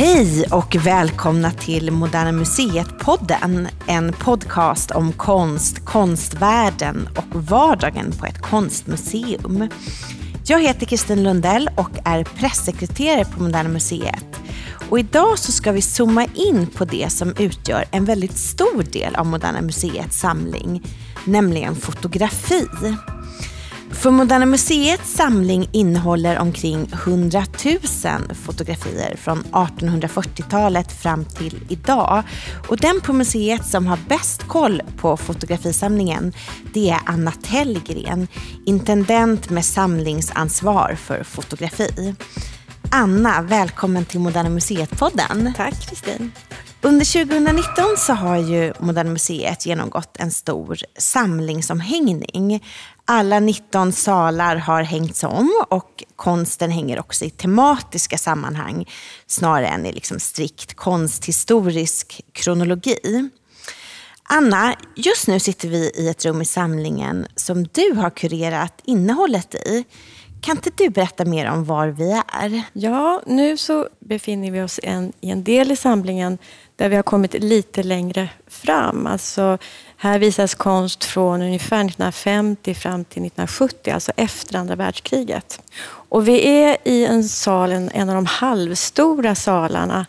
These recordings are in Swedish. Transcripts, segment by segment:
Hej och välkomna till Moderna Museet-podden. En podcast om konst, konstvärlden och vardagen på ett konstmuseum. Jag heter Kristin Lundell och är pressekreterare på Moderna Museet. Och idag så ska vi zooma in på det som utgör en väldigt stor del av Moderna Museets samling, nämligen fotografi. För Moderna Museets samling innehåller omkring 100 000 fotografier från 1840-talet fram till idag. Och den på museet som har bäst koll på fotografisamlingen, det är Anna Tellgren, intendent med samlingsansvar för fotografi. Anna, välkommen till Moderna Museet-podden. Tack Kristin. Under 2019 så har ju Moderna Museet genomgått en stor samlingsomhängning. Alla 19 salar har hängts om och konsten hänger också i tematiska sammanhang snarare än i liksom strikt konsthistorisk kronologi. Anna, just nu sitter vi i ett rum i samlingen som du har kurerat innehållet i. Kan inte du berätta mer om var vi är? Ja, nu så befinner vi oss en, i en del i samlingen där vi har kommit lite längre fram. Alltså, här visas konst från ungefär 1950 fram till 1970, alltså efter andra världskriget. Och vi är i en sal, en, av de halvstora salarna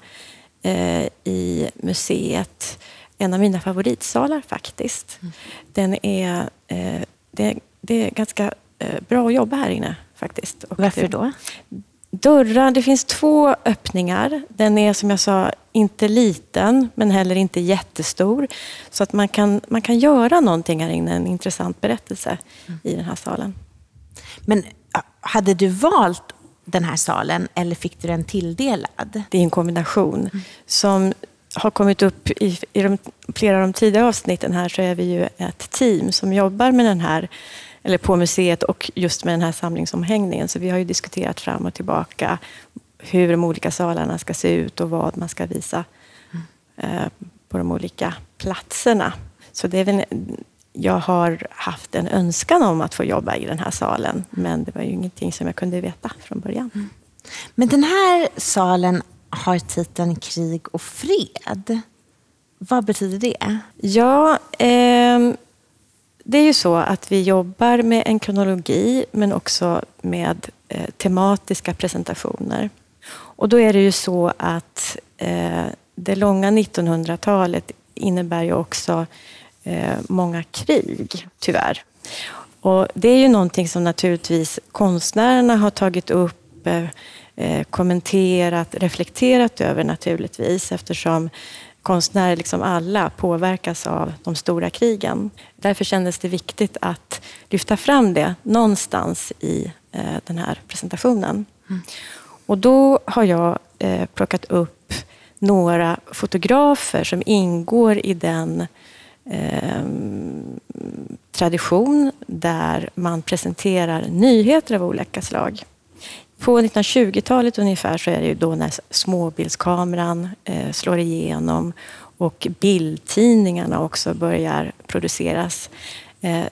eh, i museet. En av mina favoritsalar faktiskt. Mm. Den är, eh, det, det, är ganska eh, bra att jobba här inne faktiskt. Och Varför då? Dörrar, det finns två öppningar. Den är som jag sa inte liten men heller inte jättestor. Så att man kan, man kan göra någonting här inne, en intressant berättelse mm. i den här salen. Men hade du valt den här salen eller fick du den tilldelad? Det är en kombination. Mm. Som har kommit upp i, i de, flera av de tidigare avsnitten här så är vi ju ett team som jobbar med den här eller på museet och just med den här samlingsomhängningen. Så vi har ju diskuterat fram och tillbaka hur de olika salarna ska se ut och vad man ska visa mm. på de olika platserna. Så det är väl, jag har haft en önskan om att få jobba i den här salen, men det var ju ingenting som jag kunde veta från början. Mm. Men den här salen har titeln Krig och fred. Vad betyder det? Ja, eh, det är ju så att vi jobbar med en kronologi men också med eh, tematiska presentationer. Och då är det ju så att eh, det långa 1900-talet innebär ju också eh, många krig, tyvärr. Och det är ju någonting som naturligtvis konstnärerna har tagit upp, eh, eh kommenterat, reflekterat över naturligtvis eftersom konstnärer, liksom alla, påverkas av de stora krigen. Därför kändes det viktigt att lyfta fram det någonstans i eh, den här presentationen. Mm. Och då har jag eh, plockat upp några fotografer som ingår i den eh, tradition där man presenterar nyheter av olika slag. På 1920-talet ungefär så är det ju då när småbildskameran eh, slår igenom och bildtidningarna också börjar produceras. Eh,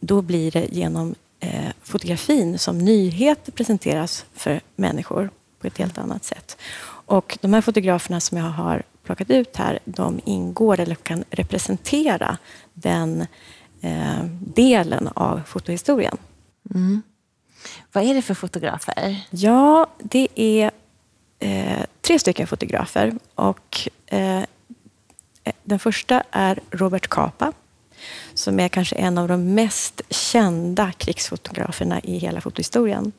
då blir det genom eh, fotografin som nyheter presenteras för människor på ett helt annat sätt. Och de här fotograferna som jag har plockat ut här, de ingår eller kan representera den eh, delen av fotohistorien. Mm. Vad är det för fotografer? Ja, det är eh, tre stycken fotografer. Och, eh, eh, den första är Robert Capa som är kanske en av de mest kända krigsfotograferna i hela fotohistorien.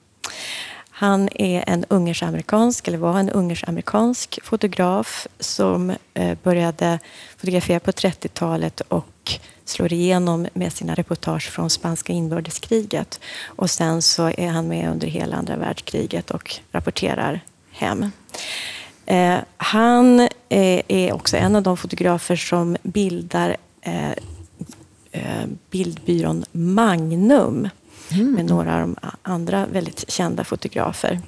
Han är en ungersk-amerikansk, eller var en ungersk-amerikansk fotograf som eh, började fotografera på 30-talet och slår igenom med sina reportage från spanska inbördeskriget. Och sen så är han med under hela andra världskriget och rapporterar hem. Eh, han eh, är också en av de fotografer som bildar eh, eh bildbyrån Magnum mm. med några av de andra väldigt kända fotografer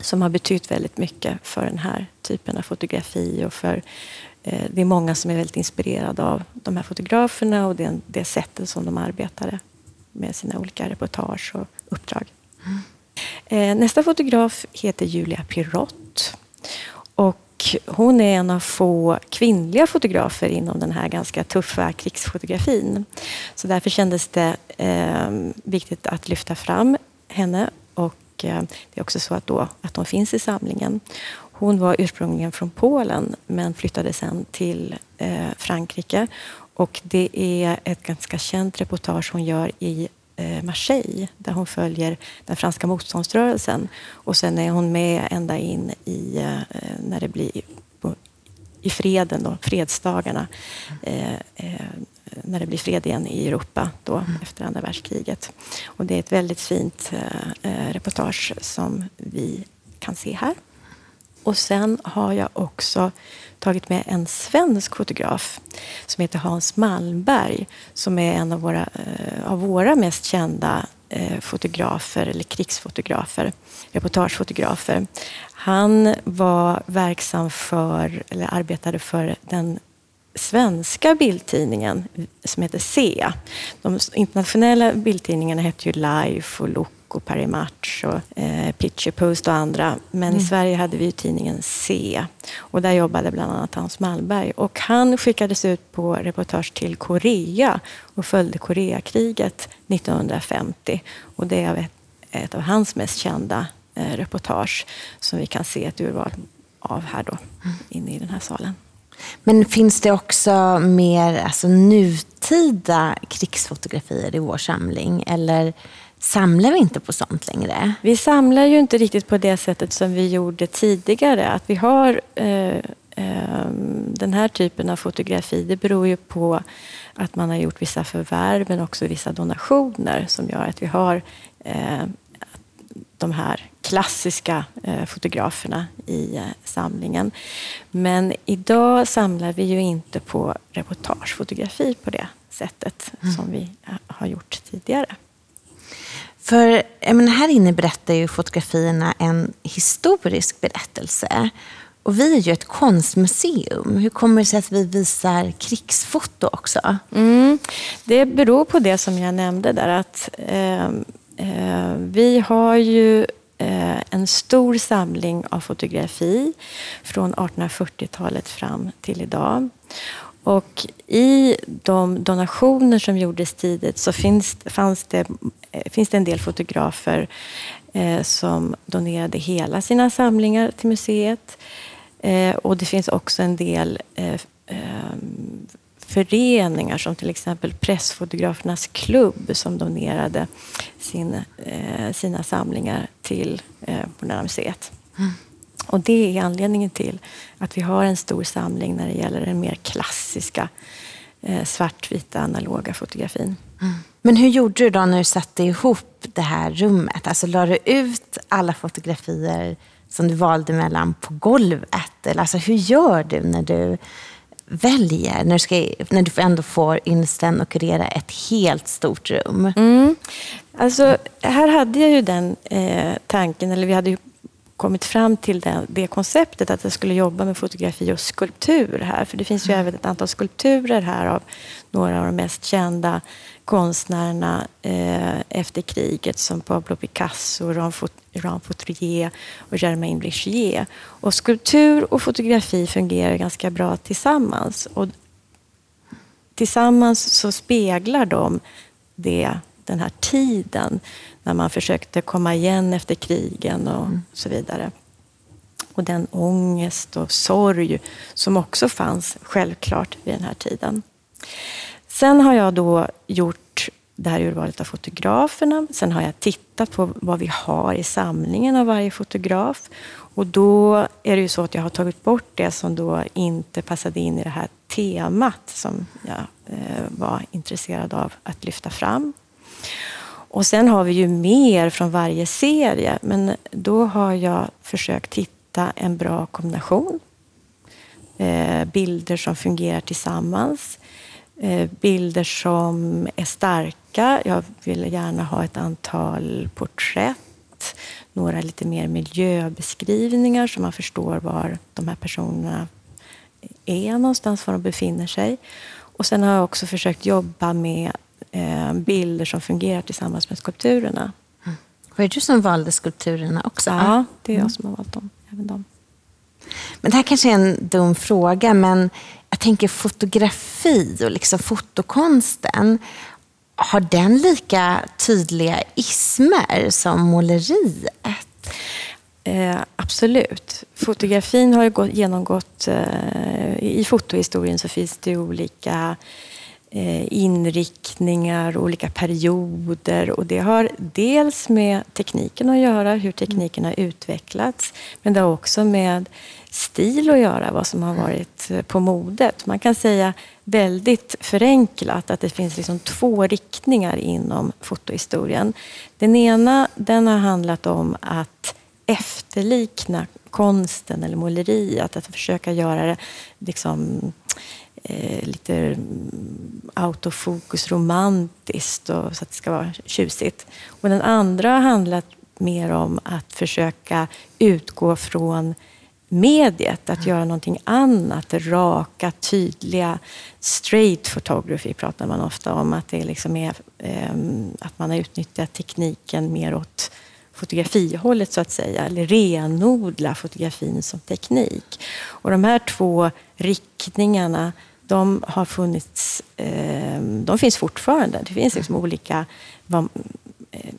som har betytt väldigt mycket för den här typen av fotografi och för det är många som är väldigt inspirerade av de här fotograferna och det, det sättet som de arbetade med sina olika reportage och uppdrag. Mm. Nästa fotograf heter Julia Pirott. Och hon är en av få kvinnliga fotografer inom den här ganska tuffa krigsfotografin. Så därför kändes det eh, viktigt att lyfta fram henne. Och eh, det är också så att, då, att hon finns i samlingen. Hon var ursprungligen från Polen men flyttade sen till eh, Frankrike. Och det är ett ganska känt reportage hon gör i eh, Marseille där hon följer den franska motståndsrörelsen. Och sen är hon med ända in i eh, när det blir i freden, då, fredsdagarna, eh, eh, när det blir fred igen i Europa då, mm. efter andra världskriget. Och det är ett väldigt fint eh, reportage som vi kan se här. Och sen har jag också tagit med en svensk fotograf som heter Hans Malmberg som är en av våra, eh, av våra mest kända eh, fotografer eller krigsfotografer, reportagefotografer. Han var verksam för, eller arbetade för den svenska bildtidningen som heter SEA. De internationella bildtidningarna hette ju Life och Look och Paris Match och eh, Picture Post och andra. Men mm. i Sverige hade vi ju tidningen C och där jobbade bland annat Hans Malmberg. Och han skickades ut på reportage till Korea och följde Koreakriget 1950. Och det är ett, ett av hans mest kända eh, reportage som vi kan se ett urval av här då, mm. inne i den här salen. Men finns det också mer alltså, nutida krigsfotografier i vår samling? Eller samlar vi inte på sånt längre? Vi samlar ju inte riktigt på det sättet som vi gjorde tidigare. Att vi har eh, eh, den här typen av fotografi, det beror ju på att man har gjort vissa förvärv men också vissa donationer som gör att vi har eh, de här klassiska eh, fotograferna i eh, samlingen. Men idag samlar vi ju inte på reportagefotografi på det sättet mm. som vi eh, har gjort tidigare. För men här inne berättar ju fotografierna en historisk berättelse. Och vi är ju ett konstmuseum. Hur kommer det sig att vi visar krigsfoto också? Mm. Det beror på det som jag nämnde där att eh, eh, vi har ju eh, en stor samling av fotografi från 1840-talet fram till idag. Och i de donationer som gjordes tidigt så finns, fanns det, finns det en del fotografer eh, som donerade hela sina samlingar till museet. Eh, och det finns också en del eh, eh föreningar som till exempel Pressfotografernas klubb som donerade sin, eh, sina samlingar till Moderna Museet. Mm. Och det är anledningen till att vi har en stor samling när det gäller den mer klassiska eh, svartvita analoga fotografin. Men hur gjorde du då när du satte ihop det här rummet? Alltså la du ut alla fotografier som du valde mellan på golvet? Eller alltså, hur gör du när du väljer, när du, ska, när du ändå får inställa och kurera ett helt stort rum? Mm. Alltså, här hade jag ju den eh, tanken, eller vi hade ju kommit fram till det, det, konceptet att jag skulle jobba med fotografi och skulptur här. För det finns ju mm. även ett antal skulpturer här av några av de mest kända konstnärerna eh, efter kriget som Pablo Picasso, Jean Fautrier och Germain Blichier. Och skulptur och fotografi fungerar ganska bra tillsammans. Och tillsammans så speglar de det, den här tiden när man försökte komma igen efter krigen och mm. så vidare. Och den ångest och sorg som också fanns självklart vid den här tiden. Sen har jag då gjort det här urvalet av fotograferna. Sen har jag tittat på vad vi har i samlingen av varje fotograf. Och då är det ju så att jag har tagit bort det som då inte passade in i det här temat som jag eh, var intresserad av att lyfta fram. Och sen har vi ju mer från varje serie, men då har jag försökt hitta en bra kombination. Eh, bilder som fungerar tillsammans. Eh, bilder som är starka. Jag vill gärna ha ett antal porträtt. Några lite mer miljöbeskrivningar så man förstår var de här personerna är någonstans, var de befinner sig. Och sen har jag också försökt jobba med eh, bilder som fungerar tillsammans med skulpturerna. Mm. Var det du som valde skulpturerna också? Ja, det är jag mm. som har valt dem. Även dem. Men det här kanske är en dum fråga, men jag tänker fotografi och liksom fotokonsten. Har den lika tydliga ismer som måleriet? Eh, absolut. Fotografin har ju gått, genomgått... Eh, I fotohistorien så finns det olika Eh, inriktningar, olika perioder. Och det har dels med tekniken att göra, hur tekniken har utvecklats. Men det har också med stil att göra, vad som har varit eh, på modet. Man kan säga väldigt förenklat att det finns liksom två riktningar inom fotohistorien. Den ena den har handlat om att efterlikna konsten eller måleriet, att försöka göra det liksom, eh, lite autofokus romantiskt och, så att det ska vara tjusigt. Och den andra har handlat mer om att försöka utgå från mediet, att göra någonting annat. Det raka, tydliga. Straight photography pratar man ofta om. Att, det liksom är, eh, att man har utnyttjat tekniken mer åt fotografihållet så att säga, eller renodla fotografin som teknik. Och de här två riktningarna, de har funnits, eh, de finns fortfarande. Det finns liksom olika vad, eh,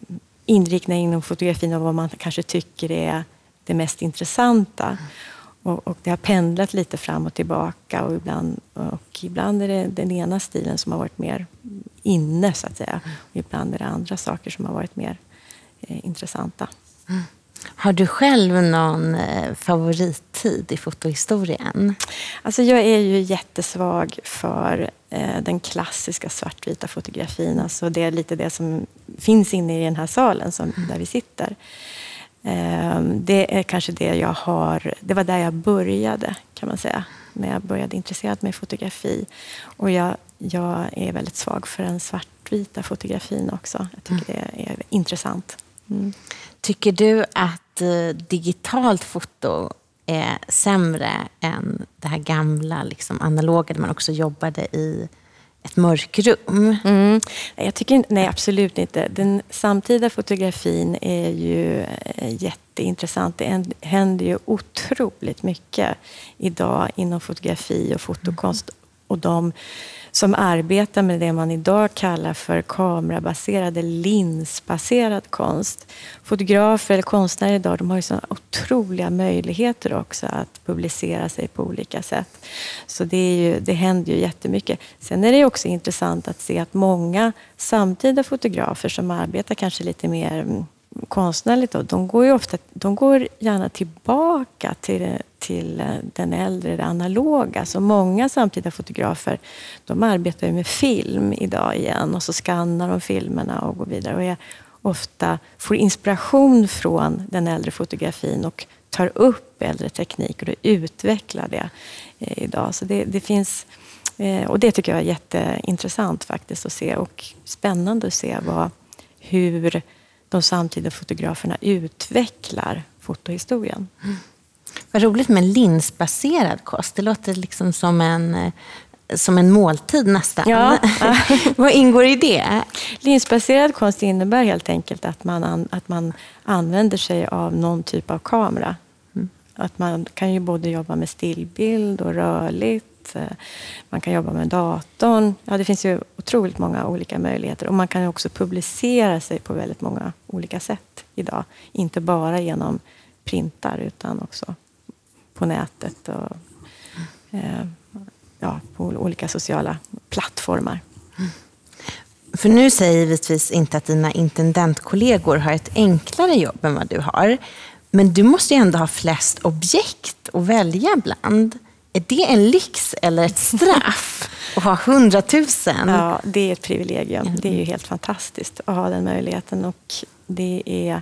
inriktningar inom fotografin och vad man kanske tycker är det mest intressanta. Och, och, det har pendlat lite fram och tillbaka och ibland, och ibland är det den ena stilen som har varit mer inne, så att säga. Och ibland är det andra saker som har varit mer eh, intressanta. Mm. Har du själv någon eh, favorittid i fotohistorien? Alltså jag är ju jättesvag för eh, den klassiska svartvita fotografin. Alltså det är lite det som finns inne i den här salen som, där vi sitter. Eh, det är kanske det jag har... Det var där jag började, kan man säga. När jag började intressera mig för fotografi. Och jag, jag är väldigt svag för den svartvita fotografin också. Jag tycker mm. det är intressant. Mm. Tycker du att eh, digitalt foto är sämre än det här gamla liksom, analoga där man också jobbade i ett mörkrum? Mm. Jag tycker inte, nej, absolut inte. Den samtida fotografin är ju eh, jätteintressant. Det händer ju otroligt mycket idag inom fotografi och fotokonst. Och de som arbetar med det man idag kallar för kamerabaserad eller linsbaserad konst. Fotografer eller konstnärer idag de har ju sådana otroliga möjligheter också att publicera sig på olika sätt. Så det, är ju, det händer ju jättemycket. Sen är det också intressant att se att många samtida fotografer som arbetar kanske lite mer mm, konstnärligt, då, de går ju ofta, de går gärna tillbaka till, till eh, den äldre, det analoga. Så många samtida fotografer, de arbetar ju med film idag igen och så skannar de filmerna och går vidare. Och jag ofta får inspiration från den äldre fotografin och tar upp äldre tekniker och utvecklar det eh, idag. Så det, det finns, eh, och det tycker jag är jätteintressant faktiskt att se och spännande att se vad, hur de samtida fotograferna utvecklar fotohistorien. Mm. Vad roligt med linsbaserad kost. Det låter liksom som en, eh, som en måltid nästan. Ja. Vad ingår i det? Linsbaserad konst innebär helt enkelt att man, att man använder sig av någon typ av kamera. Mm. Att man kan ju både jobba med stillbild och rörligt Eh, man kan jobba med datorn. Ja, det finns ju otroligt många olika möjligheter. Och man kan också publicera sig på väldigt många olika sätt idag. Inte bara genom printar utan också på nätet och eh, ja, på olika sociala plattformar. För nu säger givetvis inte att dina intendentkollegor har ett enklare jobb än vad du har. Men du måste ju ändå ha flest objekt att välja bland. Är det en lyx eller ett straff att ha hundratusen? Ja, det är ett privilegium. Det är ju helt fantastiskt att ha den möjligheten. Och det är,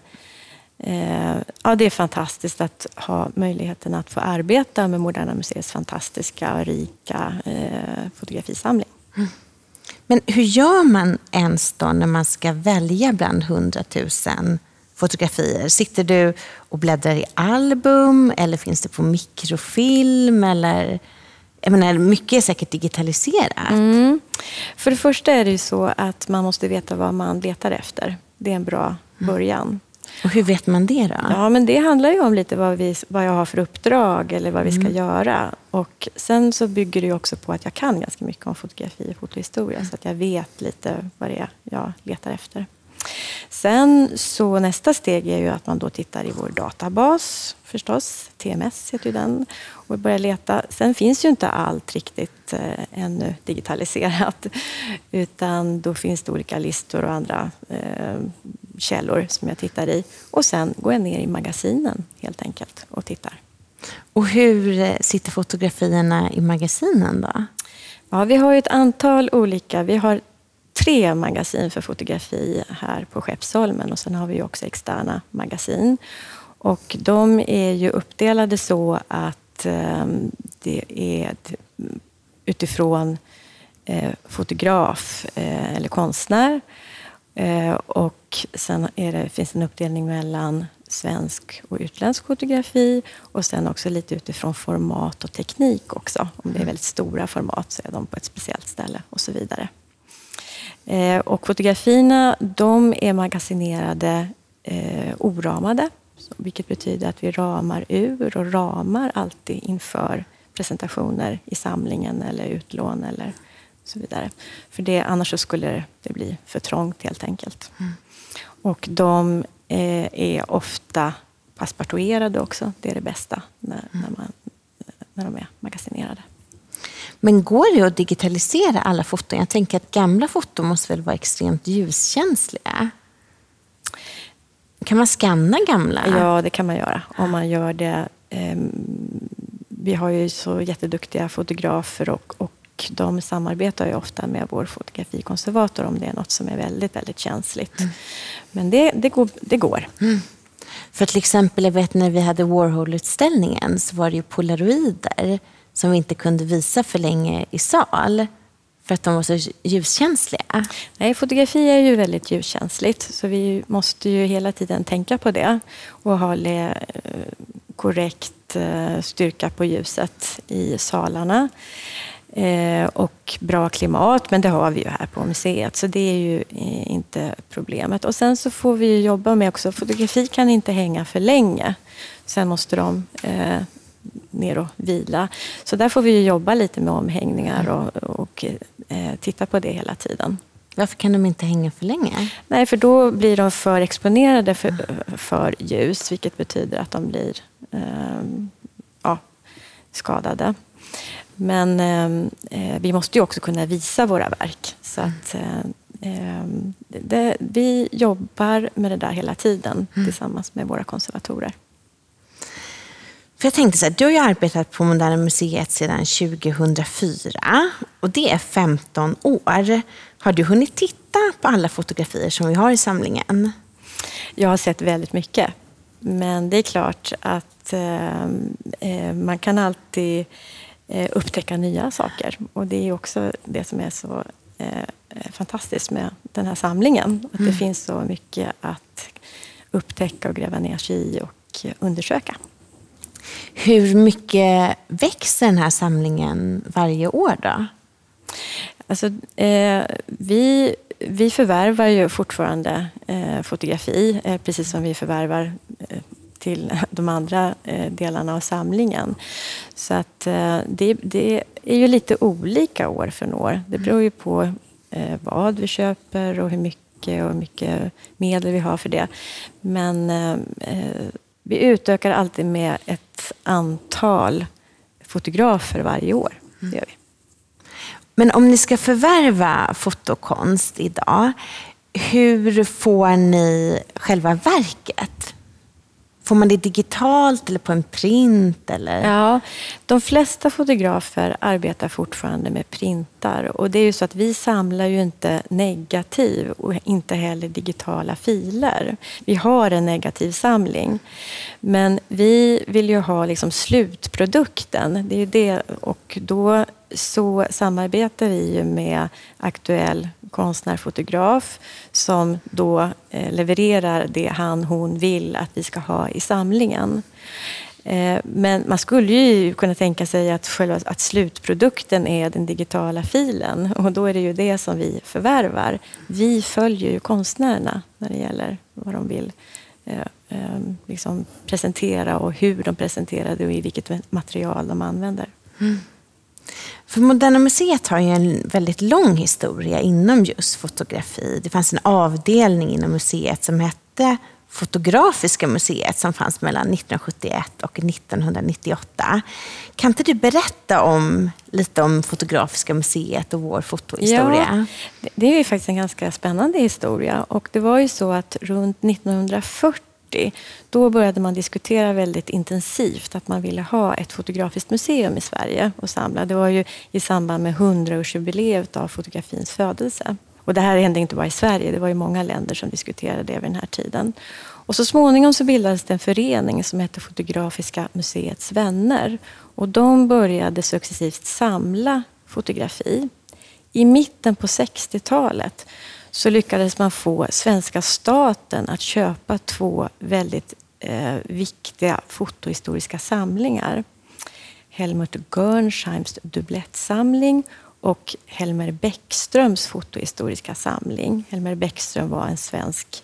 ja, det är fantastiskt att ha möjligheten att få arbeta med Moderna Museets fantastiska och rika eh, fotografisamling. Mm. Men hur gör man ens då när man ska välja bland hundratusen fotografier? Sitter du och bläddrar i album eller finns det på mikrofilm? Eller, jag menar, mycket är säkert digitaliserat. Mm. För det första är det ju så att man måste veta vad man letar efter. Det är en bra början. Och hur vet man det då? Ja, men det handlar ju om lite vad, vi, vad jag har för uppdrag eller vad vi ska göra. Och sen så bygger det också på att jag kan ganska mycket om fotografi och fotohistoria. Så att jag vet lite vad det är jag letar efter. Sen så nästa steg är ju att man då tittar i vår databas förstås. TMS heter ju den. Och börjar leta. Sen finns ju inte allt riktigt eh, ännu digitaliserat. Utan då finns det olika listor och andra eh, källor som jag tittar i. Och sen går jag ner i magasinen helt enkelt och tittar. Och hur eh, sitter fotografierna i magasinen då? Ja, vi har ju ett antal olika. Vi har tre magasin för fotografi här på Skeppsholmen och sen har vi också externa magasin. Och de är ju uppdelade så att eh, det är utifrån eh, fotograf eh, eller konstnär. Eh, och sen det, finns en uppdelning mellan svensk och utländsk fotografi och sen också lite utifrån format och teknik också. Om det är väldigt stora format så är de på ett speciellt ställe och så vidare. Eh, och fotografierna de är magasinerade eh, oramade, vilket betyder att vi ramar ur och ramar alltid inför presentationer i samlingen eller utlån eller så vidare. För det, annars skulle det bli för trångt helt enkelt. Mm. Och de eh, är ofta passepartuerade också. Det är det bästa när, mm. när, man, när de är magasinerade. Men går det att digitalisera alla foton? Jag tänker att gamla foton måste väl vara extremt ljuskänsliga? Kan man skanna gamla? Ja, det kan man göra. Om man gör det. Eh, vi har ju så jätteduktiga fotografer och, och de samarbetar ju ofta med vår fotografikonservator om det är något som är väldigt, väldigt känsligt. Mm. Men det, det går. Det går. Mm. För till exempel, jag vet när vi hade Warhol-utställningen så var det ju polaroider som vi inte kunde visa för länge i sal för att de var så ljuskänsliga? Nej, fotografi är ju väldigt ljuskänsligt så vi måste ju hela tiden tänka på det och ha eh, korrekt eh, styrka på ljuset i salarna. Eh, och bra klimat, men det har vi ju här på museet, så det är ju inte problemet. Och sen så får vi jobba med också, fotografi kan inte hänga för länge. Sen måste de ner och vila. Så där får vi jobba lite med omhängningar och, och eh, titta på det hela tiden. Varför kan de inte hänga för länge? Nej, för då blir de för exponerade för, för ljus, vilket betyder att de blir eh, ja, skadade. Men eh, eh, vi måste ju också kunna visa våra verk. Så att, eh, eh det, vi jobbar med det där hela tiden mm. tillsammans med våra konservatorer. För jag tänkte så här, du har ju arbetat på Moderna Museet sedan 2004 och det är 15 år. Har du hunnit titta på alla fotografier som vi har i samlingen? Jag har sett väldigt mycket. Men det är klart att eh, eh man kan alltid upptäcka nya saker. Och det är också det som är så eh, fantastiskt med den här samlingen. Att mm. det finns så mycket att upptäcka och gräva ner sig i och undersöka. Hur mycket växer den här samlingen varje år då? Alltså, eh, vi, vi förvärvar ju fortfarande eh, fotografi, eh, precis som vi förvärvar eh, till de andra eh, delarna av samlingen. Så att eh, det, det, är ju lite olika år från år. Det beror ju på vad vi köper och hur mycket och hur mycket medel vi har för det. Men vi utökar alltid med ett antal fotografer varje år. Det gör vi. Men om ni ska förvärva fotokonst idag, hur får ni själva verket? Får man det digitalt eller på en print? Eller? Ja, de flesta fotografer arbetar fortfarande med printar. Och det är ju så att vi samlar ju inte negativ och inte heller digitala filer. Vi har en negativ samling. Men vi vill ju ha liksom slutprodukten. Det är det. Och då så samarbetar vi ju med aktuell konstnär, fotograf som då eh, levererar det han, hon vill att vi ska ha i samlingen. Eh, men man skulle ju kunna tänka sig att, själva, att slutprodukten är den digitala filen och då är det ju det som vi förvärvar. Vi följer ju konstnärerna när det gäller vad de vill eh, eh liksom presentera och hur de presenterar det och i vilket material de använder. Mm. För Moderna Museet har ju en väldigt lång historia inom just fotografi. Det fanns en avdelning inom museet som hette Fotografiska museet som fanns mellan 1971 och 1998. Kan inte du berätta om, lite om Fotografiska museet och vår fotohistoria? Ja, det är ju faktiskt en ganska spännande historia. Och det var ju så att runt 1940 då började man diskutera väldigt intensivt att man ville ha ett fotografiskt museum i Sverige och samla. Det var ju i samband med 100-årsjubileet av fotografins födelse. Och det här hände inte bara i Sverige, det var ju många länder som diskuterade det vid den här tiden. Och så småningom så bildades det en förening som hette Fotografiska museets vänner. Och de började successivt samla fotografi. I mitten på 60-talet så lyckades man få svenska staten att köpa två väldigt eh, viktiga fotohistoriska samlingar. Helmut Görnsheims dubblettsamling och Helmer Bäckströms fotohistoriska samling. Helmer Bäckström var en svensk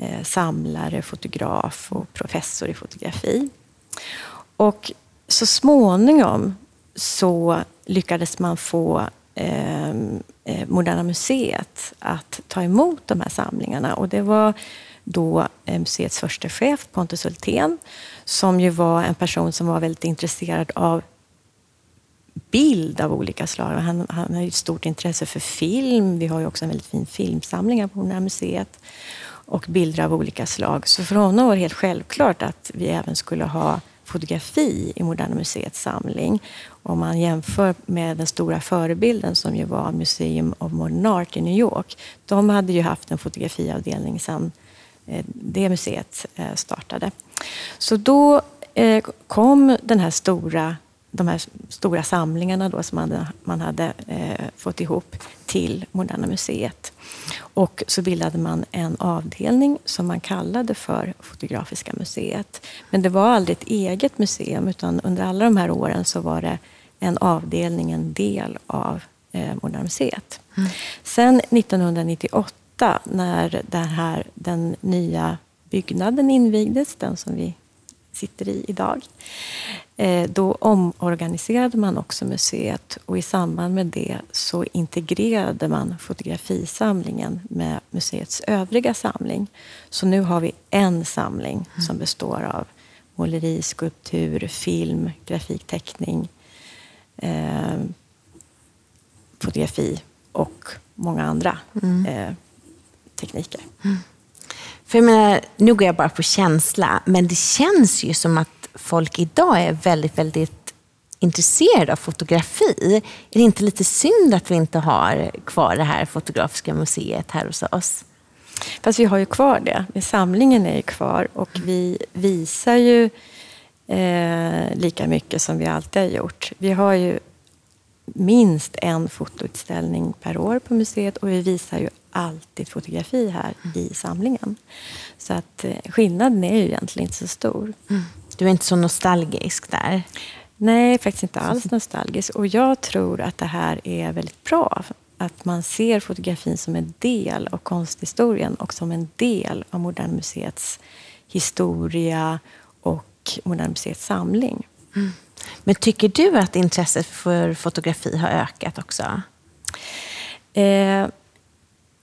eh, samlare, fotograf och professor i fotografi. Och så småningom så lyckades man få Ehm, eh, Moderna Museet att ta emot de här samlingarna. Och det var då eh, museets första chef, Pontus Hultén, som ju var en person som var väldigt intresserad av bild av olika slag. Han, han har ett stort intresse för film. Vi har ju också en väldigt fin filmsamling här på Moderna museet. Och bilder av olika slag. Så för honom var det helt självklart att vi även skulle ha fotografi i Moderna Museets samling. Om man jämför med den stora förebilden som ju var Museum of Modern Art i New York. De hade ju haft en fotografiavdelning sedan eh, det museet eh, startade. Så då eh, kom den här stora de här stora samlingarna då som man hade, man hade fått ihop till Moderna Museet. Och så bildade man en avdelning som man kallade för Fotografiska museet. Men det var aldrig ett eget museum utan under alla de här åren så var det en avdelning, en del av eh, Moderna Museet. Mm. Sen 1998 när den, här, den nya byggnaden invigdes, den som vi sitter i idag. Eh, då omorganiserade man också museet och i samband med det så integrerade man fotografisamlingen med museets övriga samling. Så nu har vi en samling mm. som består av måleri, skulptur, film, grafikteckning, eh, fotografi och många andra mm. eh, tekniker. Mm. För jag menar, nu går jag bara på känsla, men det känns ju som att folk idag är väldigt, väldigt intresserade av fotografi. Är det inte lite synd att vi inte har kvar det här fotografiska museet här hos oss? Fast vi har ju kvar det. Samlingen är ju kvar och vi visar ju eh, lika mycket som vi alltid har gjort. Vi har ju minst en fotoutställning per år på museet och vi visar ju alltid fotografi här mm. i samlingen. Så att eh, skillnaden är ju egentligen inte så stor. Mm. Du är inte så nostalgisk där? Nej, faktiskt inte alls nostalgisk. Och jag tror att det här är väldigt bra. Att man ser fotografin som en del av konsthistorien och som en del av Moderna Museets historia och Moderna Museets samling. Mm. Men tycker du att intresset för fotografi har ökat också? Eh,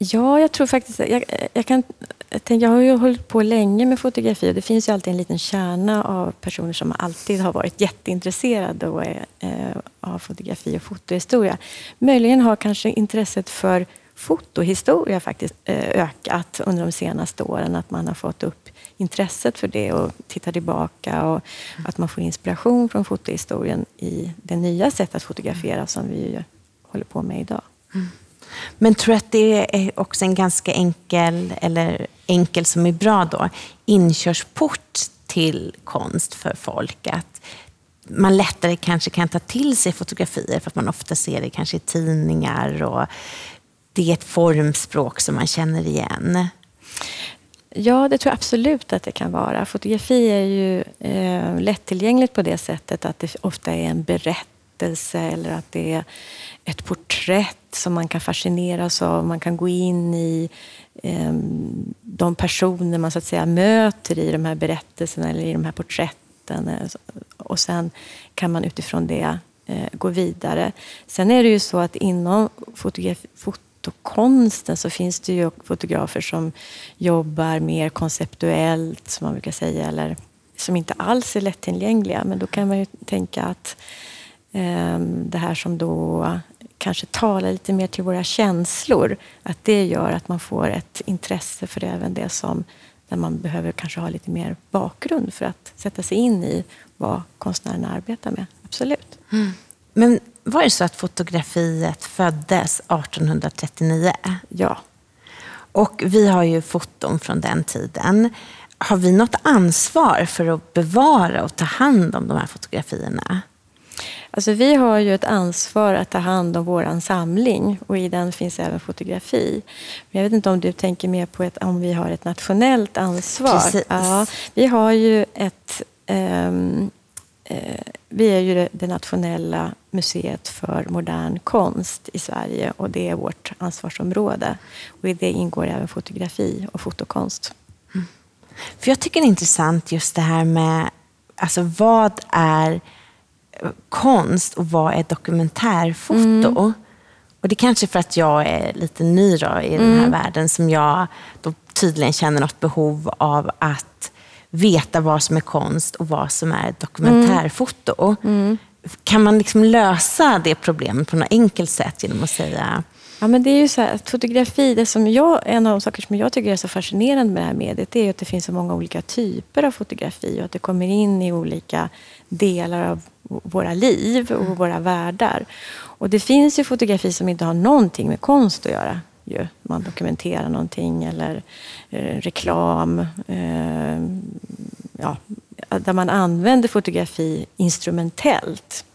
Ja, jag tror faktiskt... Jag, eh, jag, kan, jag har ju hållit på länge med fotografi och det finns ju alltid en liten kärna av personer som alltid har varit jätteintresserade och är, eh, av fotografi och fotohistoria. Möjligen har kanske intresset för fotohistoria faktiskt eh, ökat under de senaste åren. Att man har fått upp intresset för det och tittar tillbaka och att man får inspiration från fotohistorien i det nya sätt att fotografera som vi håller på med idag. Mm. Men tror att det är också en ganska enkel, eller enkel som är bra då, inkörsport till konst för folk? Att man lättare kanske kan ta till sig fotografier för att man ofta ser det kanske i tidningar och det är ett formspråk som man känner igen. Ja, det tror jag absolut att det kan vara. Fotografi är ju eh, lättillgängligt på det sättet att det ofta är en berättelse berättelse eller att det är ett porträtt som man kan fascineras av. Man kan gå in i eh, de personer man så att säga möter i de här berättelserna eller i de här porträtten. Eh, och sen kan man utifrån det eh, gå vidare. Sen är det ju så att inom fotografi, fotokonsten så finns det ju fotografer som jobbar mer konceptuellt, som man brukar säga, eller som inte alls är lättillgängliga. Men då kan man ju tänka att eh, det här som då kanske talar lite mer till våra känslor, att det gör att man får ett intresse för även det som där man behöver kanske ha lite mer bakgrund för att sätta sig in i vad konstnärerna arbetar med. Absolut. Mm. Men var det så att fotografiet föddes 1839? Ja. Och vi har ju foton från den tiden. Har vi något ansvar för att bevara och ta hand om de här fotografierna? Alltså vi har ju ett ansvar att ta hand om vår samling och i den finns även fotografi. Men jag vet inte om du tänker mer på ett, om vi har ett nationellt ansvar? Precis. Ja, vi har ju ett um, vi är ju det nationella museet för modern konst i Sverige och det är vårt ansvarsområde. Och i det ingår även fotografi och fotokonst. Mm. För jag tycker det är intressant just det här med alltså vad är konst och vad är dokumentärfoto? Mm. Och det är kanske för att jag är lite ny då, i den här mm. världen som jag då tydligen känner något behov av att veta vad som är konst och vad som är dokumentärfoto. Mm. Kan man liksom lösa det problemet på något enkelt sätt genom att säga Ja, men det är ju så här, fotografi, det som jag, en av de saker som jag tycker är så fascinerande med det här mediet, det är att det finns så många olika typer av fotografi och att det kommer in i olika delar av våra liv och våra världar. Och det finns ju fotografi som inte har någonting med konst att göra. Ju. Man dokumenterar någonting eller eh, reklam. Eh, ja, där man använder fotografi instrumentellt.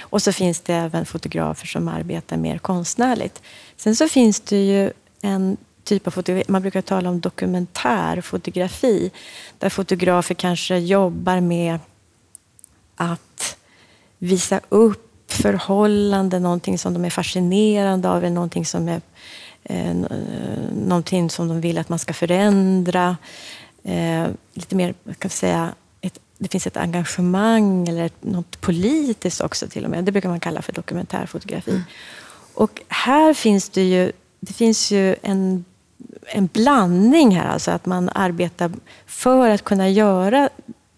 Och så finns det även fotografer som arbetar mer konstnärligt. Sen så finns det ju en typ av fotografi, man brukar tala om dokumentärfotografi, där fotografer kanske jobbar med att visa upp förhållanden, någonting som de är fascinerande av, eller någonting som är eh, eh någonting som de vill att man ska förändra. Eh, lite mer, kan säga, ett, det finns ett engagemang eller ett, något politiskt också till och med. Det brukar man kalla för dokumentärfotografi. Mm. Och här finns det ju, det finns ju en, en blandning här, alltså att man arbetar för att kunna göra,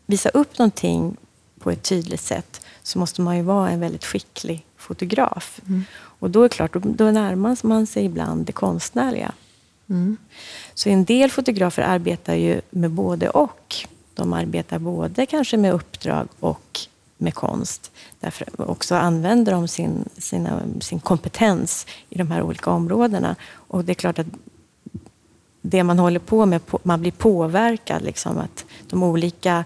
visa upp någonting på ett tydligt sätt så måste man ju vara en väldigt skicklig fotograf. Mm. Och då är det klart, då, då närmar man sig ibland det konstnärliga. Mm. Så en del fotografer arbetar ju med både och. De arbetar både kanske med uppdrag och med konst. Därför också använder de sin, sina, sin kompetens i de här olika områdena. Och det är klart att det man håller på med, man blir påverkad. Liksom, att de olika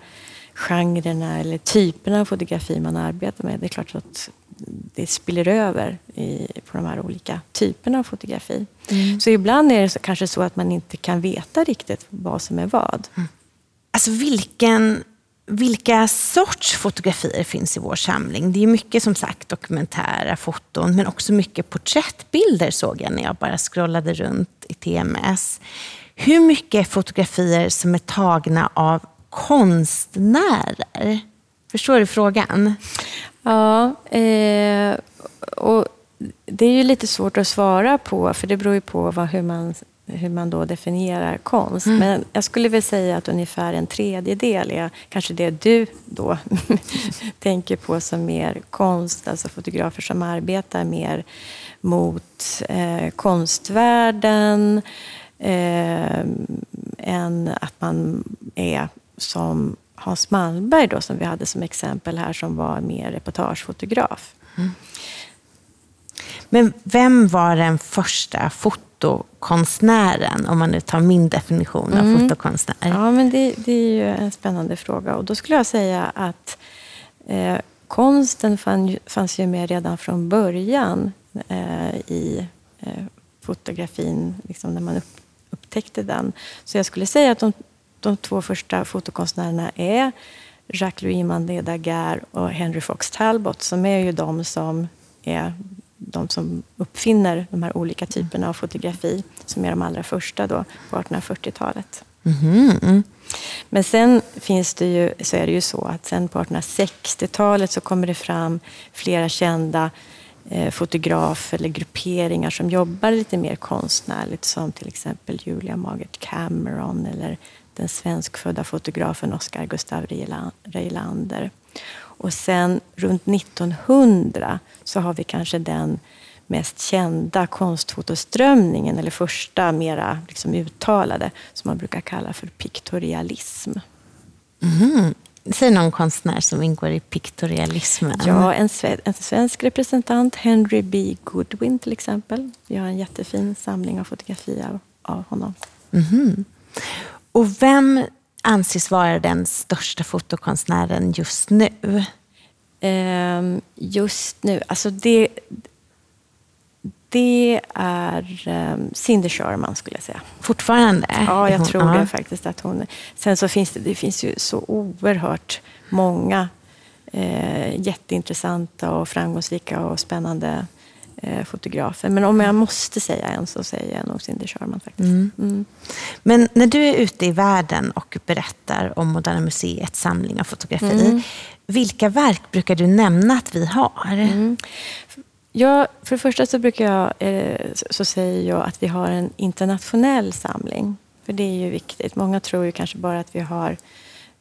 genrerna eller typerna av fotografi man arbetar med, det är klart att det spiller över i, på de här olika typerna av fotografi. Mm. Så ibland är det kanske så att man inte kan veta riktigt vad som är vad. Mm. Alltså vilken, vilka sorts fotografier finns i vår samling? Det är mycket som sagt dokumentära foton, men också mycket porträttbilder såg jag när jag bara scrollade runt i TMS. Hur mycket fotografier som är tagna av konstnärer? Förstår du frågan? Ja, eh, och det är ju lite svårt att svara på, för det beror ju på vad, hur, man, hur man då definierar konst. Mm. Men jag skulle väl säga att ungefär en tredjedel är kanske det du då tänker på som mer konst, alltså fotografer som arbetar mer mot eh, konstvärlden, eh, än att man är som Hans Malmberg då, som vi hade som exempel här, som var mer reportagefotograf. Mm. Men vem var den första fotokonstnären, om man nu tar min definition av mm. fotokonstnär? Ja, men det, det, är ju en spännande fråga. Och då skulle jag säga att eh, konsten fann, fanns ju med redan från början eh, i eh, fotografin, liksom när man upp, upptäckte den. Så jag skulle säga att de de två första fotokonstnärerna är Jacques-Louis Mandé Daguerre och Henry Fox Talbot som är ju de som är de som uppfinner de här olika typerna av fotografi, som är de allra första då, på 1840-talet. Mm. Men sen finns det ju, så är det ju så att sen på 1860-talet så kommer det fram flera kända eh, fotografer eller grupperingar som jobbar lite mer konstnärligt som till exempel Julia Margaret Cameron eller den svenskfödda fotografen Oscar Gustav Reilander. Och sen runt 1900 så har vi kanske den mest kända konstfotoströmningen, eller första mera liksom uttalade, som man brukar kalla för piktorialism. Mm. Säg någon konstnär som ingår i piktorialismen. Ja, en, en svensk representant, Henry B. Goodwin till exempel. Vi har en jättefin samling av fotografier av honom. Mm. Och vem anses vara den största fotokonstnären just nu? Um, just nu, alltså det, det är um, Cindy Sherman skulle jag säga. Fortfarande? Ja, jag tror det faktiskt. att hon... Sen så finns det, det finns ju så oerhört många eh, jätteintressanta och framgångsrika och spännande eh, fotografer. Men om jag måste säga en så säger jag nog Cindy Sherman faktiskt. Mm. Mm. Men när du är ute i världen och berättar om Moderna Museets samling av fotografi, mm. vilka verk brukar du nämna att vi har? Mm. Ja, för det första så brukar jag, eh, så säger jag att vi har en internationell samling. För det är ju viktigt. Många tror ju kanske bara att vi har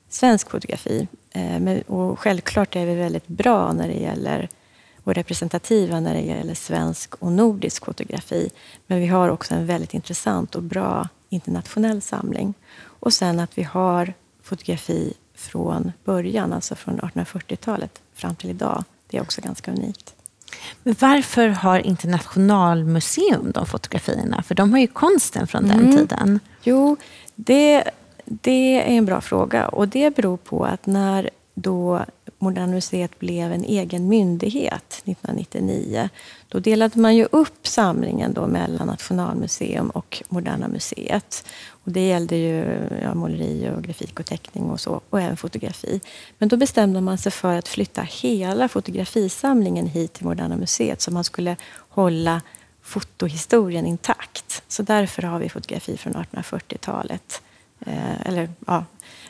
svensk fotografi. Eh, och självklart är vi väldigt bra när det gäller och representativa när det gäller svensk och nordisk fotografi. Men vi har också en väldigt intressant och bra internationell samling. Och sen att vi har fotografi från början, alltså från 1840-talet fram till idag. Det är också ganska unikt. Men varför har Internationalmuseum de fotografierna? För de har ju konsten från den mm. tiden. Jo, det, det är en bra fråga. Och det beror på att när då Moderna Museet blev en egen myndighet 1999. Då delade man ju upp samlingen då mellan Nationalmuseum och Moderna Museet. Och det gällde ju ja, måleri, och grafik och teckning och så, och även fotografi. Men då bestämde man sig för att flytta hela fotografisamlingen hit till Moderna Museet så man skulle hålla fotohistorien intakt. Så därför har vi fotografi från 1840-talet. Eh, eller ja,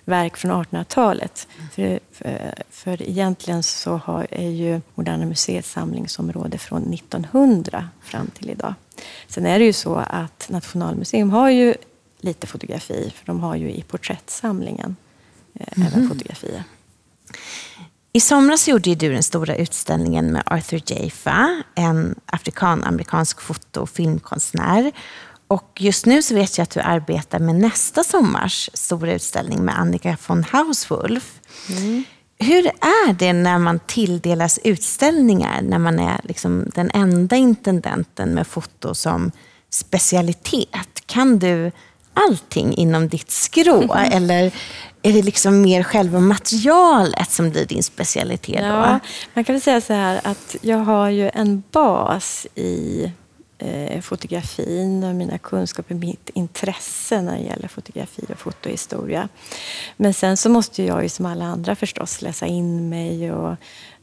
verk från 1800-talet. För, för, för, egentligen så har, är ju Moderna Museets samlingsområde från 1900 fram till idag. Sen är det ju så att Nationalmuseum har ju lite fotografi, för de har ju i porträttsamlingen eh, mm. även fotografier. I somras gjorde du den stora utställningen med Arthur Jaffa, en afrikan-amerikansk foto och filmkonstnär. Och just nu så vet jag att du arbetar med nästa sommars stora utställning med Annika von Hauswolf. Mm. Hur är det när man tilldelas utställningar, när man är liksom den enda intendenten med foto som specialitet? Kan du allting inom ditt skrå? Mm. Eller är det liksom mer själva materialet som blir din specialitet? Ja, man kan väl säga så här att jag har ju en bas i eh, fotografin och mina kunskaper, mitt intresse när det gäller fotografi och fotohistoria. Men sen så måste jag ju som alla andra förstås läsa in mig och,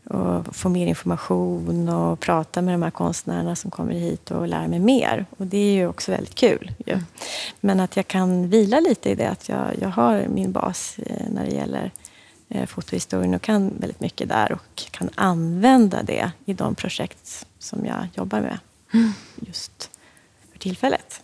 och få mer information och prata med de här konstnärerna som kommer hit och lära mig mer. Och det är ju också väldigt kul. Mm. Men att jag kan vila lite i det, att jag, jag har min bas eh, när det gäller eh, fotohistorien och kan väldigt mycket där och kan använda det i de projekt som jag jobbar med just för tillfället.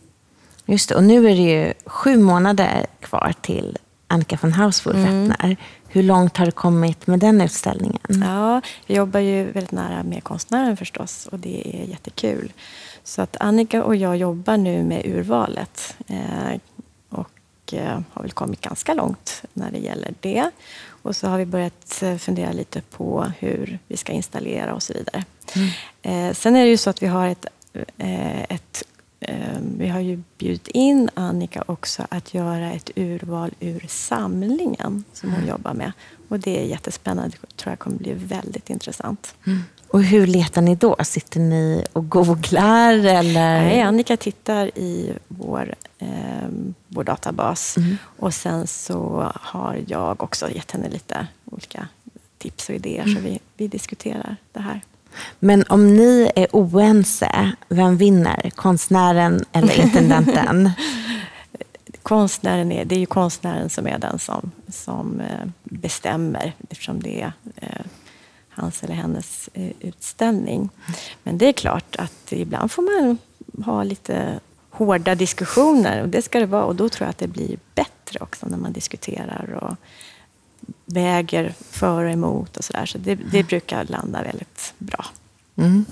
Just det, och nu är det ju sju månader kvar till Annika von Hauswolf mm. öppnar. Hur långt har du kommit med den utställningen? Ja, jag jobbar ju väldigt nära med konstnären förstås och det är jättekul. Så att Annika och jag jobbar nu med urvalet eh, och eh, har väl kommit ganska långt när det gäller det. Och så har vi börjat eh, fundera lite på hur vi ska installera och så vidare. Mm. Sen är det ju så att vi har ett, eh, ett eh, vi har ju bjudit in Annika också att göra ett urval ur samlingen som hon mm. jobbar med. Och det är jättespännande. Det tror jag kommer bli väldigt intressant. Mm. Och hur letar ni då? Sitter ni och googlar? Eller? Nej, Annika tittar i vår, eh, vår databas. Mm. Och sen så har jag också gett henne lite olika tips och idéer. Mm. Så vi, vi diskuterar det här. Men om ni är oense, vem vinner? Konstnären eller intendenten? konstnären är, det är ju konstnären som är den som, som eh, bestämmer eftersom det är eh, hans eller hennes eh, utställning. Men det är klart att ibland får man ha lite hårda diskussioner och det ska det vara och då tror jag att det blir bättre också när man diskuterar och väger för och emot och sådär. Så det, det brukar landa väldigt bra. Mm.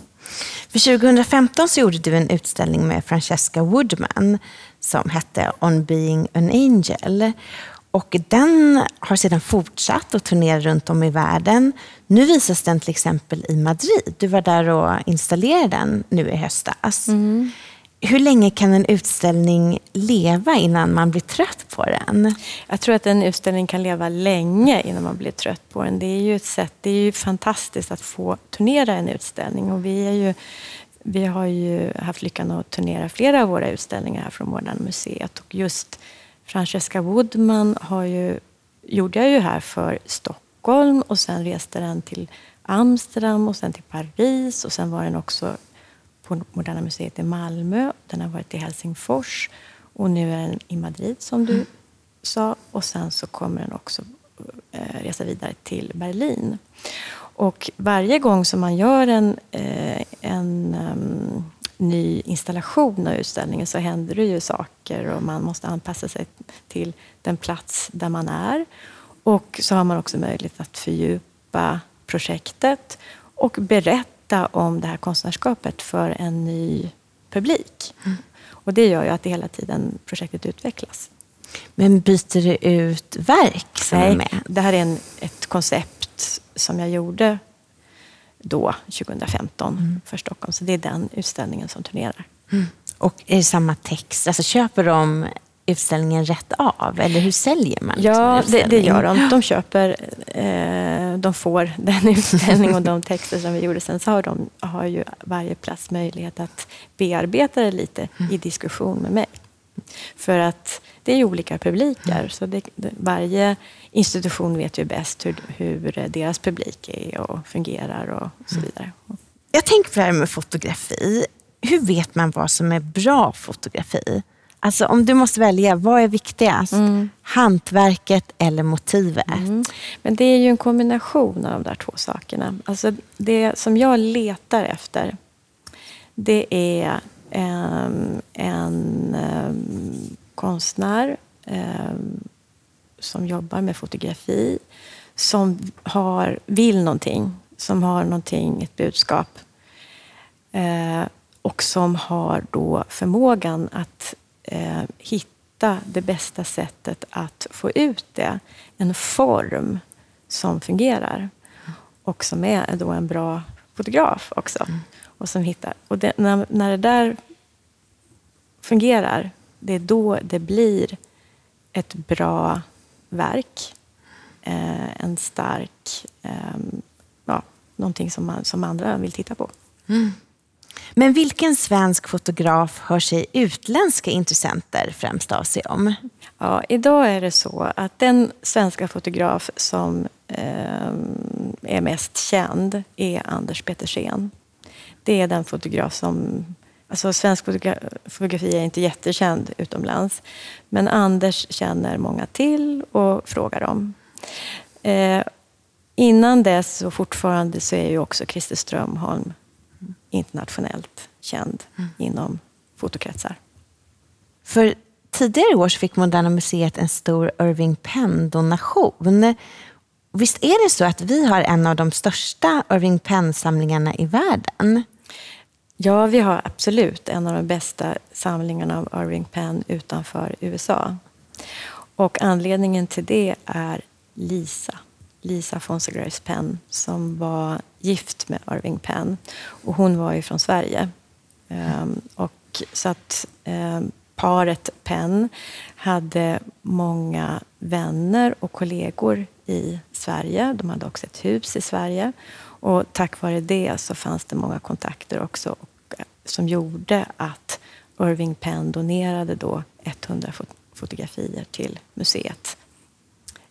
För 2015 så gjorde du en utställning med Francesca Woodman som hette On being an angel. Och den har sedan fortsatt att turnera runt om i världen. Nu visas den till exempel i Madrid. Du var där och installerade den nu i höstas. Mm. Hur länge kan en utställning leva innan man blir trött på den? Jag tror att en utställning kan leva länge innan man blir trött på den. Det är ju ett sätt, det är ju fantastiskt att få turnera en utställning och vi, är ju, vi har ju haft lyckan att turnera flera av våra utställningar här från Moderna Museet och just Francesca Woodman har ju, gjorde jag ju här för Stockholm och sen reste den till Amsterdam och sen till Paris och sen var den också på Moderna Museet i Malmö. Den har varit i Helsingfors och nu är den i Madrid som du mm. sa. Och sen så kommer den också eh, resa vidare till Berlin. Och varje gång som man gör en, eh, en um, ny installation av utställningen så händer det ju saker och man måste anpassa sig till den plats där man är. Och så har man också möjlighet att fördjupa projektet och berätta berätta om det här konstnärskapet för en ny publik. Mm. Och det gör ju att det hela tiden projektet utvecklas. Men byter du ut verk som Nej, är med? det här är en, ett koncept som jag gjorde då, 2015, mm. för Stockholm. Så det är den utställningen som turnerar. Mm. Och är det samma text? Alltså köper de utställningen rätt av? Eller hur säljer man Ja, det, det, gör de. De köper, eh, de får den utställning och de texter som vi gjorde. Sen så har, de, har ju varje plats möjlighet att bearbeta det lite i diskussion med mig. För att det är ju olika publiker, så det, varje institution vet ju bäst hur, hur deras publik är och fungerar och så mm. vidare. Jag tänker på det här med fotografi. Hur vet man vad som är bra fotografi? Alltså om du måste välja, vad är viktigast? Mm. Hantverket eller motivet? Mm. Men det är ju en kombination av de där två sakerna. Alltså det som jag letar efter, det är en, en um, konstnär um, som jobbar med fotografi, som har, vill någonting, som har någonting, ett budskap. Uh, och som har då förmågan att eh, hitta det bästa sättet att få ut det. En form som fungerar och som är då en bra fotograf också. Mm. Och som hittar. Och det, när, när det där fungerar, det är då det blir ett bra verk. Eh, en stark, eh, ja, någonting som, man, som andra vill titta på. Mm. Men vilken svensk fotograf hör sig utländska intressenter främst av sig om? Ja, idag är det så att den svenska fotograf som eh, är mest känd är Anders Petersen. Det är den fotograf som... Alltså svensk fotografi är inte jättekänd utomlands. Men Anders känner många till och frågar om. Eh, innan dess och fortfarande så är ju också Christer Strömholm internationellt känd mm. inom fotokretsar. För tidigare år fick Moderna Museet en stor Irving Penn-donation. Visst är det så att vi har en av de största Irving Penn-samlingarna i världen? Ja, vi har absolut en av de bästa samlingarna av Irving Penn utanför USA. Och anledningen till det är Lisa. Lisa Fonsegraves Penn som var gift med Irving Penn. Och hon var ju från Sverige. Um, och så att eh, paret Penn hade många vänner och kollegor i Sverige. De hade också ett hus i Sverige. Och tack vare det så fanns det många kontakter också och, eh, som gjorde att Irving Penn donerade då 100 fotografier till museet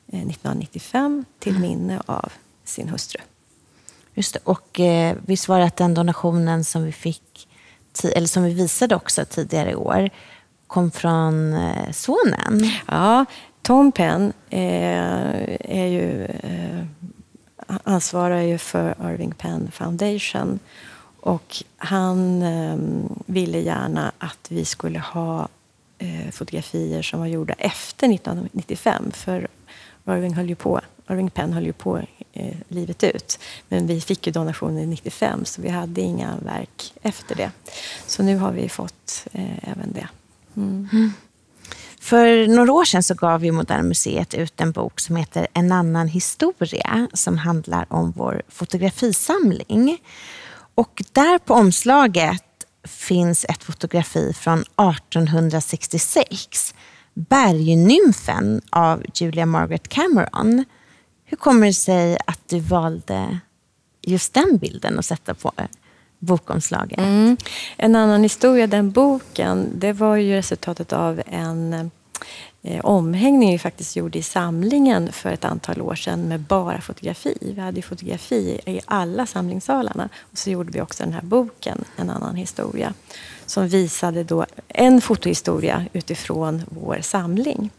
1995 eh, till mm. minne av sin hustru. Just det. Och eh, visst var det att den donationen som vi fick, eller som vi visade också tidigare i år, kom från eh, sonen? Ja, Tom Penn eh, är ju, eh, ansvarar ju för Irving Penn Foundation. Och han eh, ville gärna att vi skulle ha eh, fotografier som var gjorda efter 1995. För Irving, höll ju på, Irving Penn höll ju på eh, livet ut. Men vi fick ju donationen 95 så vi hade inga verk efter det. Så nu har vi fått eh, även det. Mm. Mm. För några år sedan så gav ju Moderna Museet ut en bok som heter En annan historia som handlar om vår fotografisamling. Och där på omslaget finns ett fotografi från 1866. Bergnymfen av Julia Margaret Cameron. Hur kommer det sig att du valde just den bilden att sätta på bokomslaget? Mm. En annan historia, den boken, det var ju resultatet av en eh, omhängning vi faktiskt gjorde i samlingen för ett antal år sedan med bara fotografi. Vi hade fotografi i alla samlingssalarna. Och så gjorde vi också den här boken, En annan historia, som visade då en fotohistoria utifrån vår samling.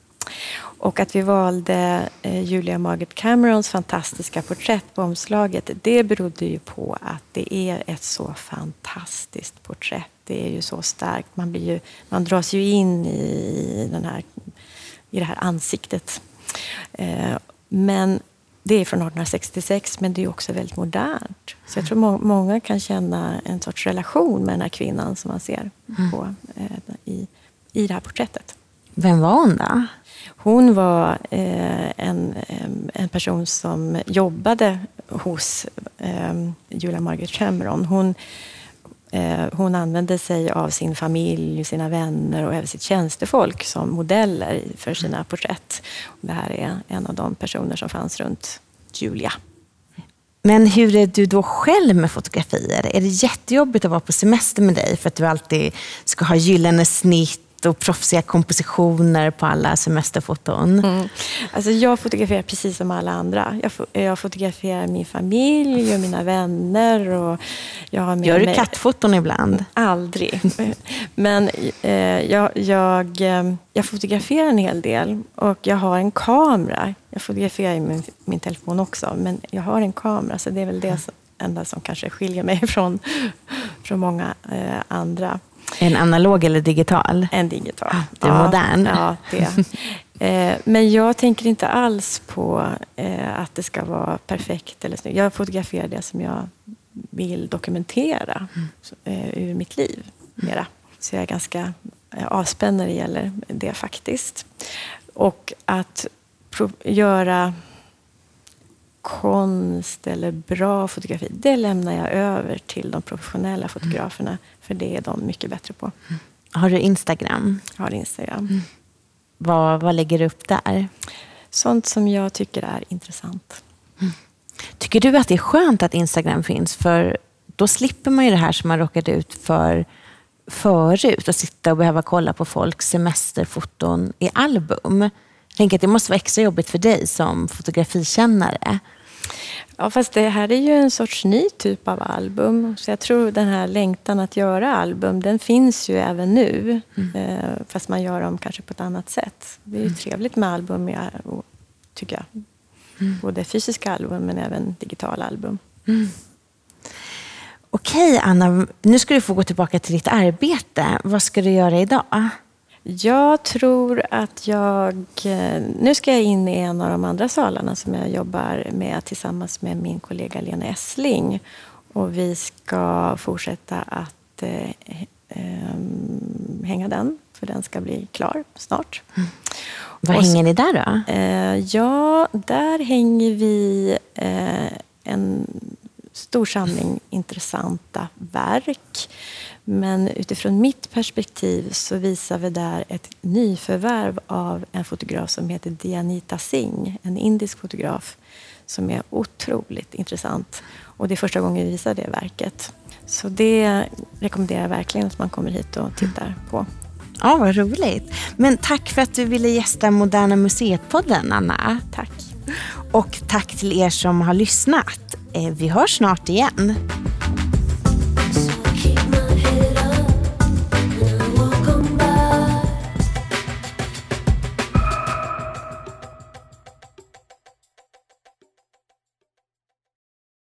Och att vi valde eh, Julia Margaret Camerons fantastiska porträtt på omslaget, det berodde ju på att det är ett så fantastiskt porträtt. Det är ju så starkt. Man, blir ju, man dras ju in i, den här, i det här ansiktet. Eh, men det är från 1866, men det är också väldigt modernt. Så jag tror må många kan känna en sorts relation med den här kvinnan som man ser mm. på, eh, i, i det här porträttet. Vem var hon då? Hon var eh, en, en person som jobbade hos eh, Julia Margaret Cameron. Hon, eh, hon använde sig av sin familj, sina vänner och även sitt tjänstefolk som modeller för sina porträtt. Det här är en av de personer som fanns runt Julia. Men hur är du då själv med fotografier? Är det jättejobbigt att vara på semester med dig för att du alltid ska ha gyllene snitt och proffsiga kompositioner på alla semesterfoton. Mm. Alltså jag fotograferar precis som alla andra. Jag, jag fotograferar min familj och mina vänner. Och jag har Gör du mig... kattfoton ibland? Aldrig. Men eh, jag, jag, eh, jag fotograferar en hel del och jag har en kamera. Jag fotograferar med min, min telefon också, men jag har en kamera så det är väl det enda som kanske skiljer mig från, från många eh, andra. En analog eller digital? En digital. Ah, du är ja, modern. Ja, det. Eh, men jag tänker inte alls på eh, att det ska vara perfekt eller snyggt. Jag fotograferar det som jag vill dokumentera mm. eh, ur mitt liv mera. Så jag är ganska avspänd när det gäller det faktiskt. Och att göra konst eller bra fotografi, det lämnar jag över till de professionella fotograferna. Mm. För det är de mycket bättre på. Mm. Har du Instagram? Jag har Instagram. Mm. Vad, vad lägger du upp där? Sånt som jag tycker är intressant. Mm. Tycker du att det är skönt att Instagram finns? För då slipper man ju det här som man råkade ut för förut. Att sitta och behöva kolla på folks semesterfoton i album. Tänker att det måste vara extra jobbigt för dig som fotografikännare. Ja, fast det här är ju en sorts ny typ av album. Så jag tror den här längtan att göra album, den finns ju även nu. Mm. Eh, fast man gör dem kanske på ett annat sätt. Det är ju mm. trevligt med album, tycker jag. Mm. Både fysiska album men även digitala album. Mm. Okej, Anna. Nu ska du få gå tillbaka till ditt arbete. Vad ska du göra idag? Jag tror att jag... Eh, nu ska jag in i en av de andra salarna som jag jobbar med tillsammans med min kollega Lena Essling. Och vi ska fortsätta att eh, eh, hänga den, för den ska bli klar snart. Mm. Vad Och, hänger ni där då? Eh, ja, där hänger vi eh, en stor samling intressanta verk Men utifrån mitt perspektiv så visar vi där ett nyförvärv av en fotograf som heter Dianita Singh, en indisk fotograf som är otroligt intressant. Och det är första gången vi visar det verket. Så det rekommenderar jag verkligen att man kommer hit och tittar på. Ja, vad roligt. Men tack för att du ville gästa Moderna Museet-podden, Anna. Tack. Och tack till er som har lyssnat. Eh, vi hörs snart igen.